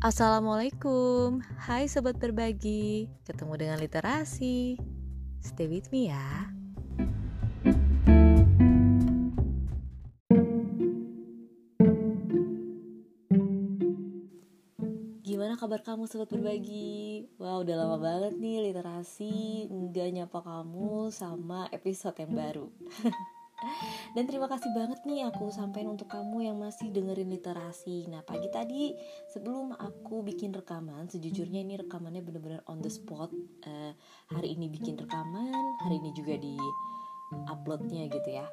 Assalamualaikum, hai sobat berbagi, ketemu dengan literasi. Stay with me ya. Gimana kabar kamu sobat berbagi? Wah udah lama banget nih literasi nggak nyapa kamu sama episode yang baru. Dan terima kasih banget nih aku sampaikan untuk kamu yang masih dengerin literasi. Nah pagi tadi sebelum aku bikin rekaman Sejujurnya ini rekamannya bener-bener on the spot. Uh, Hari ini bikin rekaman, hari ini juga di uploadnya gitu ya.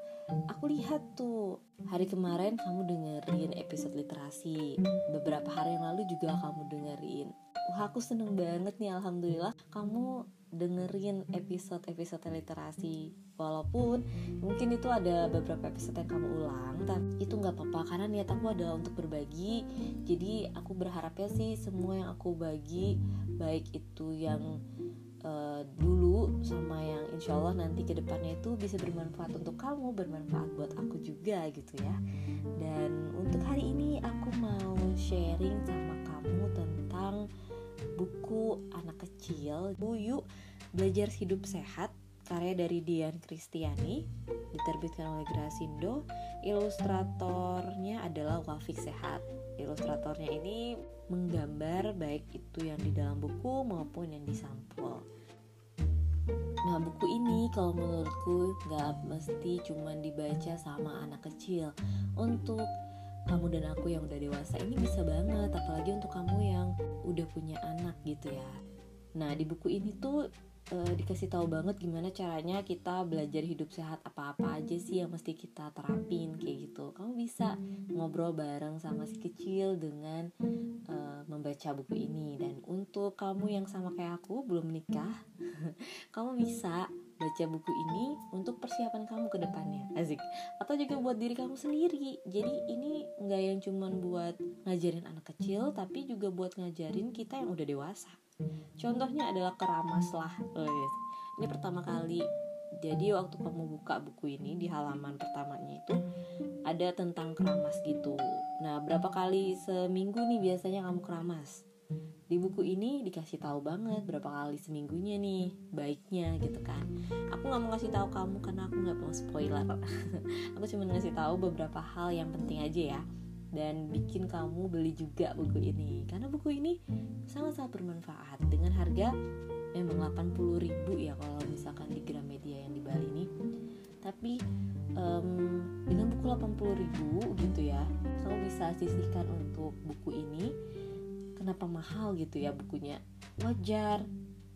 Aku lihat tuh hari kemarin kamu dengerin episode literasi. Beberapa hari yang lalu juga kamu dengerin. Wah aku seneng banget nih Alhamdulillah Kamu dengerin episode-episode literasi walaupun mungkin itu ada beberapa episode yang kamu ulang tapi itu nggak apa-apa karena niat aku adalah untuk berbagi. Jadi aku berharapnya sih semua yang aku bagi baik itu yang uh, dulu sama yang insya Allah nanti ke depannya itu bisa bermanfaat untuk kamu bermanfaat buat aku juga gitu ya. Dan untuk hari ini aku mau sharing sama kamu tentang buku anak kecil Buyu Belajar Hidup Sehat karya dari Dian Kristiani diterbitkan oleh Grasindo. Ilustratornya adalah Wafik Sehat. Ilustratornya ini menggambar baik itu yang di dalam buku maupun yang di sampul Nah buku ini kalau menurutku nggak mesti cuma dibaca sama anak kecil. Untuk kamu dan aku yang udah dewasa ini bisa banget apalagi untuk kamu yang udah punya anak gitu ya. Nah di buku ini tuh e, dikasih tahu banget gimana caranya kita belajar hidup sehat apa-apa aja sih yang mesti kita terapin kayak gitu. Kamu bisa ngobrol bareng sama si kecil dengan e, membaca buku ini. Dan untuk kamu yang sama kayak aku belum menikah kamu bisa baca buku ini untuk persiapan kamu ke depannya. Asik. Atau juga buat diri kamu sendiri. Jadi ini nggak yang cuman buat ngajarin anak kecil tapi juga buat ngajarin kita yang udah dewasa contohnya adalah keramas lah ini pertama kali. Jadi waktu kamu buka buku ini di halaman pertamanya itu ada tentang keramas gitu. Nah berapa kali seminggu nih biasanya kamu keramas? Di buku ini dikasih tahu banget berapa kali seminggunya nih baiknya gitu kan. Aku nggak mau ngasih tahu kamu karena aku nggak mau spoiler. Aku cuma ngasih tahu beberapa hal yang penting aja ya dan bikin kamu beli juga buku ini. Karena buku ini sangat-sangat bermanfaat. Dengan harga memang 80 ribu ya kalau misalkan di Gramedia yang di Bali ini. Tapi um, dengan buku 80 ribu gitu ya kamu bisa sisihkan untuk buku ini. Kenapa mahal gitu ya bukunya? Wajar.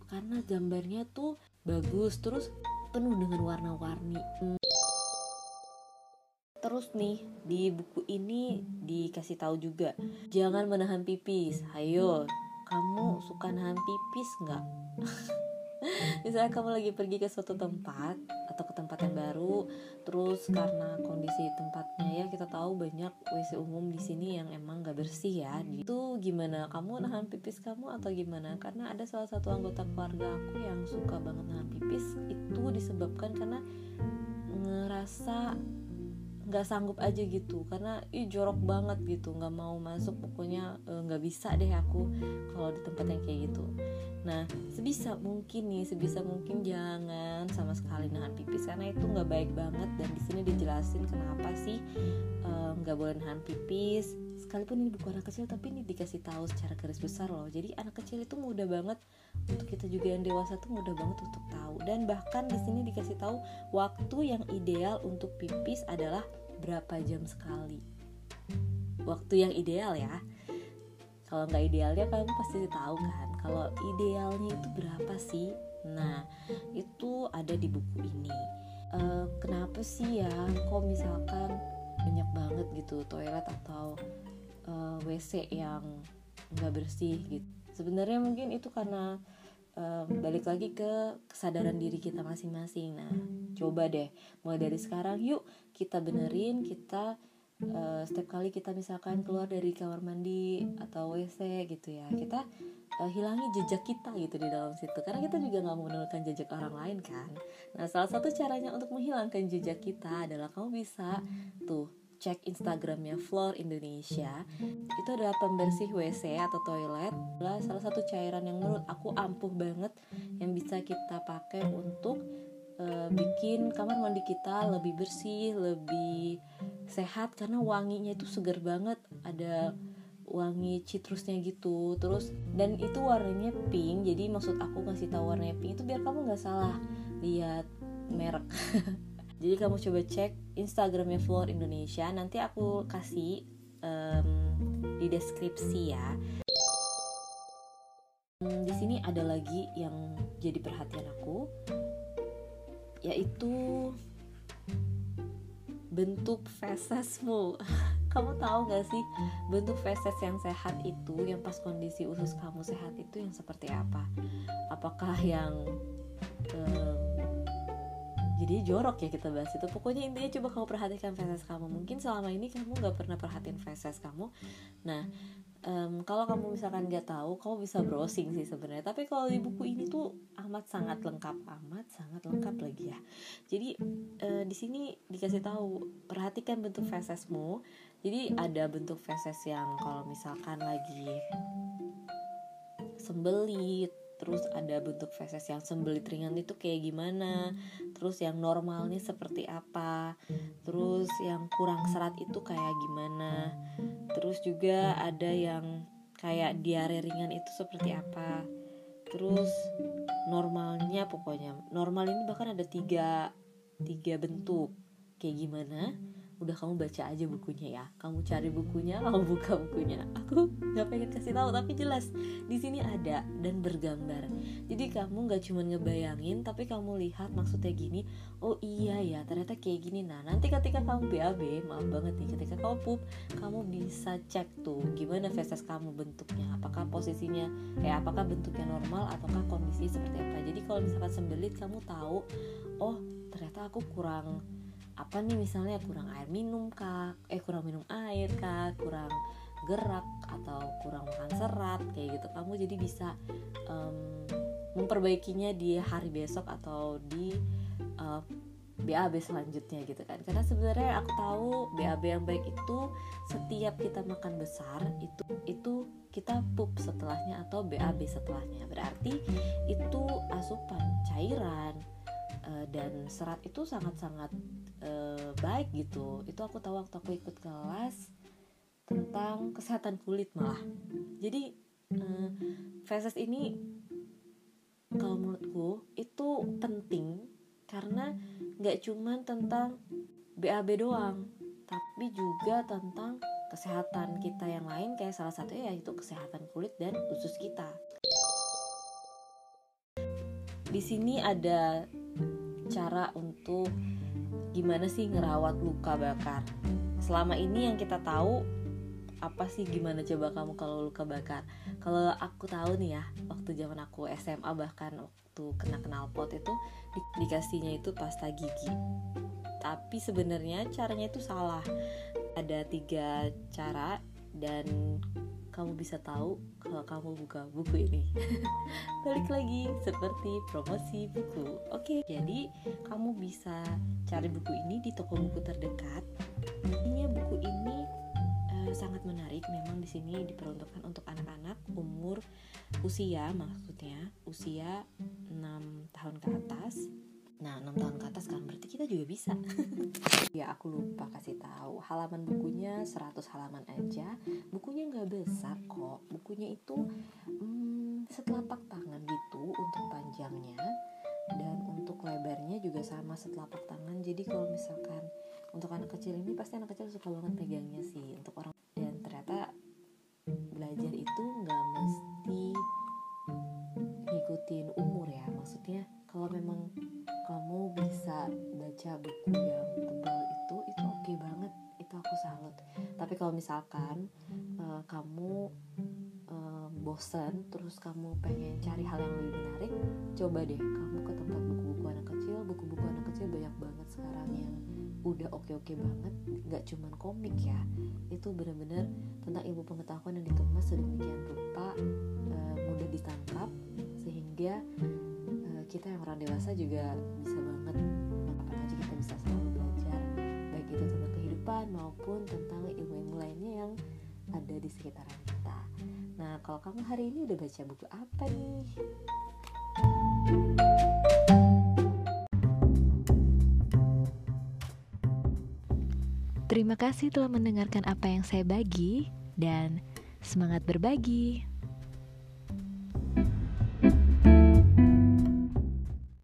Karena gambarnya tuh bagus terus penuh dengan warna-warni terus nih di buku ini dikasih tahu juga jangan menahan pipis. Ayo kamu suka nahan pipis nggak? Misalnya kamu lagi pergi ke suatu tempat atau ke tempat yang baru terus karena kondisi tempatnya ya kita tahu banyak WC umum di sini yang emang gak bersih ya itu gimana? Kamu nahan pipis kamu atau gimana? Karena ada salah satu anggota keluarga aku yang suka banget nahan pipis itu disebabkan karena ngerasa nggak sanggup aja gitu. Karena ih jorok banget gitu. Nggak mau masuk pokoknya e, nggak e, bisa deh aku kalau di tempat yang kayak gitu. Nah sebisa mungkin nih sebisa mungkin jangan sama sekali nahan pipis. Karena itu nggak baik banget dan di sini dijelasin kenapa sih e, nggak e, boleh nahan pipis. Sekalipun ini buku anak kecil tapi ini dikasih tahu secara garis besar loh. Jadi anak kecil itu mudah banget untuk kita juga yang dewasa tuh mudah banget untuk tahu. Dan bahkan di sini dikasih tahu waktu yang ideal untuk pipis adalah berapa jam sekali? Waktu yang ideal ya. Kalau nggak idealnya kamu pasti tahu kan kalau idealnya itu berapa sih? Nah itu ada di buku ini. E, kenapa sih ya kok misalkan banyak banget gitu toilet atau e, eh, WC yang nggak bersih gitu? Sebenarnya mungkin itu karena um, balik lagi ke kesadaran diri kita masing-masing. Nah, coba deh mulai dari sekarang yuk kita benerin kita uh, setiap kali kita misalkan keluar dari kamar mandi atau WC gitu ya kita uh, hilangi jejak kita gitu di dalam situ karena kita juga nggak menurunkan jejak orang lain kan. Nah, salah satu caranya untuk menghilangkan jejak kita adalah kamu bisa tuh cek Instagramnya Floor Indonesia. Itu adalah pembersih WC atau toilet. Adalah salah satu cairan yang menurut aku ampuh banget yang bisa kita pakai untuk uh, bikin kamar mandi kita lebih bersih lebih sehat. Karena wanginya itu segar banget ada wangi citrusnya gitu. Terus dan itu warnanya pink jadi maksud aku ngasih tahu warnanya pink itu biar kamu nggak salah lihat merek jadi kamu coba cek instagramnya Floor Indonesia. Nanti aku kasih um, di deskripsi ya. Hmm, di sini ada lagi yang jadi perhatian aku yaitu bentuk fesesmu. Kamu tahu gak sih bentuk feses yang sehat itu yang pas kondisi usus kamu sehat itu yang seperti apa? Apakah yang um, jadi jorok ya kita bahas itu. Pokoknya intinya coba kamu perhatikan feses kamu. Mungkin selama ini kamu nggak pernah perhatiin feses kamu. Nah um, kalau kamu misalkan nggak tahu kamu bisa browsing sih sebenarnya. Tapi kalau di buku ini tuh amat sangat lengkap amat sangat lengkap lagi ya. Jadi uh, di sini dikasih tahu perhatikan bentuk fesesmu jadi ada bentuk feses yang kalau misalkan lagi sembelit terus ada bentuk feses yang sembelit ringan itu kayak gimana terus yang normalnya seperti apa terus yang kurang serat itu kayak gimana terus juga ada yang kayak diare ringan itu seperti apa terus normalnya pokoknya normal ini bahkan ada tiga tiga bentuk kayak gimana udah kamu baca aja bukunya ya. Kamu cari bukunya kamu buka bukunya. Aku nggak pengen kasih tahu tapi jelas di sini ada dan bergambar. Jadi kamu nggak cuma ngebayangin tapi kamu lihat maksudnya gini oh iya ya ternyata kayak gini. Nah nanti ketika kamu BAB maaf banget nih ketika kamu pup kamu bisa cek tuh gimana feses kamu bentuknya. Apakah posisinya kayak apakah bentuknya normal ataukah kondisi seperti apa. Jadi kalau misalkan sembelit kamu tahu oh ternyata aku kurang apa nih misalnya kurang air minum kak? Eh kurang minum air kak? Kurang gerak atau kurang makan serat kayak gitu. Kamu jadi bisa um, memperbaikinya di hari besok atau di uh, eh, BAB selanjutnya gitu kan. Karena sebenarnya aku tahu BAB yang baik itu setiap kita makan besar itu itu kita pup setelahnya atau BAB setelahnya. Berarti itu asupan cairan uh, dan serat itu sangat-sangat uh, baik gitu. Itu aku tahu waktu aku ikut kelas tentang kesehatan kulit malah. Jadi uh, faces ini kalau menurutku itu penting karena nggak cuma tentang BAB doang tapi juga tentang kesehatan kita yang lain. Kayak salah satunya yaitu kesehatan kulit dan usus kita di sini ada cara untuk gimana sih ngerawat luka bakar. Selama ini yang kita tahu apa sih gimana coba kamu kalau luka bakar? Kalau aku tahu nih ya, waktu zaman aku SMA bahkan waktu kena knalpot itu di dikasihnya itu pasta gigi. Tapi sebenarnya caranya itu salah. Ada tiga cara dan kamu bisa tahu kalau kamu buka buku ini. Balik lagi seperti promosi buku. Oke jadi kamu bisa cari buku ini di toko buku terdekat. Intinya buku ini uh, sangat menarik. Memang di sini diperuntukkan untuk anak-anak umur usia maksudnya usia 6 tahun ke atas Nah, 6 tahun ke atas kan berarti kita juga bisa. ya, aku lupa kasih tahu. Halaman bukunya 100 halaman aja. Bukunya nggak besar kok. Bukunya itu hmm, setelapak tangan gitu untuk panjangnya dan untuk lebarnya juga sama setelapak tangan. Jadi kalau misalkan untuk anak kecil ini pasti anak kecil suka banget pegangnya sih. Untuk orang bisa baca buku yang tebal itu itu oke okay banget itu aku salut. Tapi kalau misalkan uh, kamu uh, bosen terus kamu pengen cari hal yang lebih menarik coba deh kamu ke tempat buku-buku anak kecil. Buku-buku anak kecil banyak banget sekarang yang udah oke-oke banget nggak cuman komik ya. Itu bener-bener tentang ilmu pengetahuan yang dikemas sedemikian rupa uh, mudah ditangkap sehingga kita yang orang dewasa juga bisa banget aja kita bisa selalu belajar baik itu tentang kehidupan maupun tentang ilmu-ilmu lainnya yang ada di sekitaran kita. Nah, kalau kamu hari ini udah baca buku apa nih? Terima kasih telah mendengarkan apa yang saya bagi dan semangat berbagi.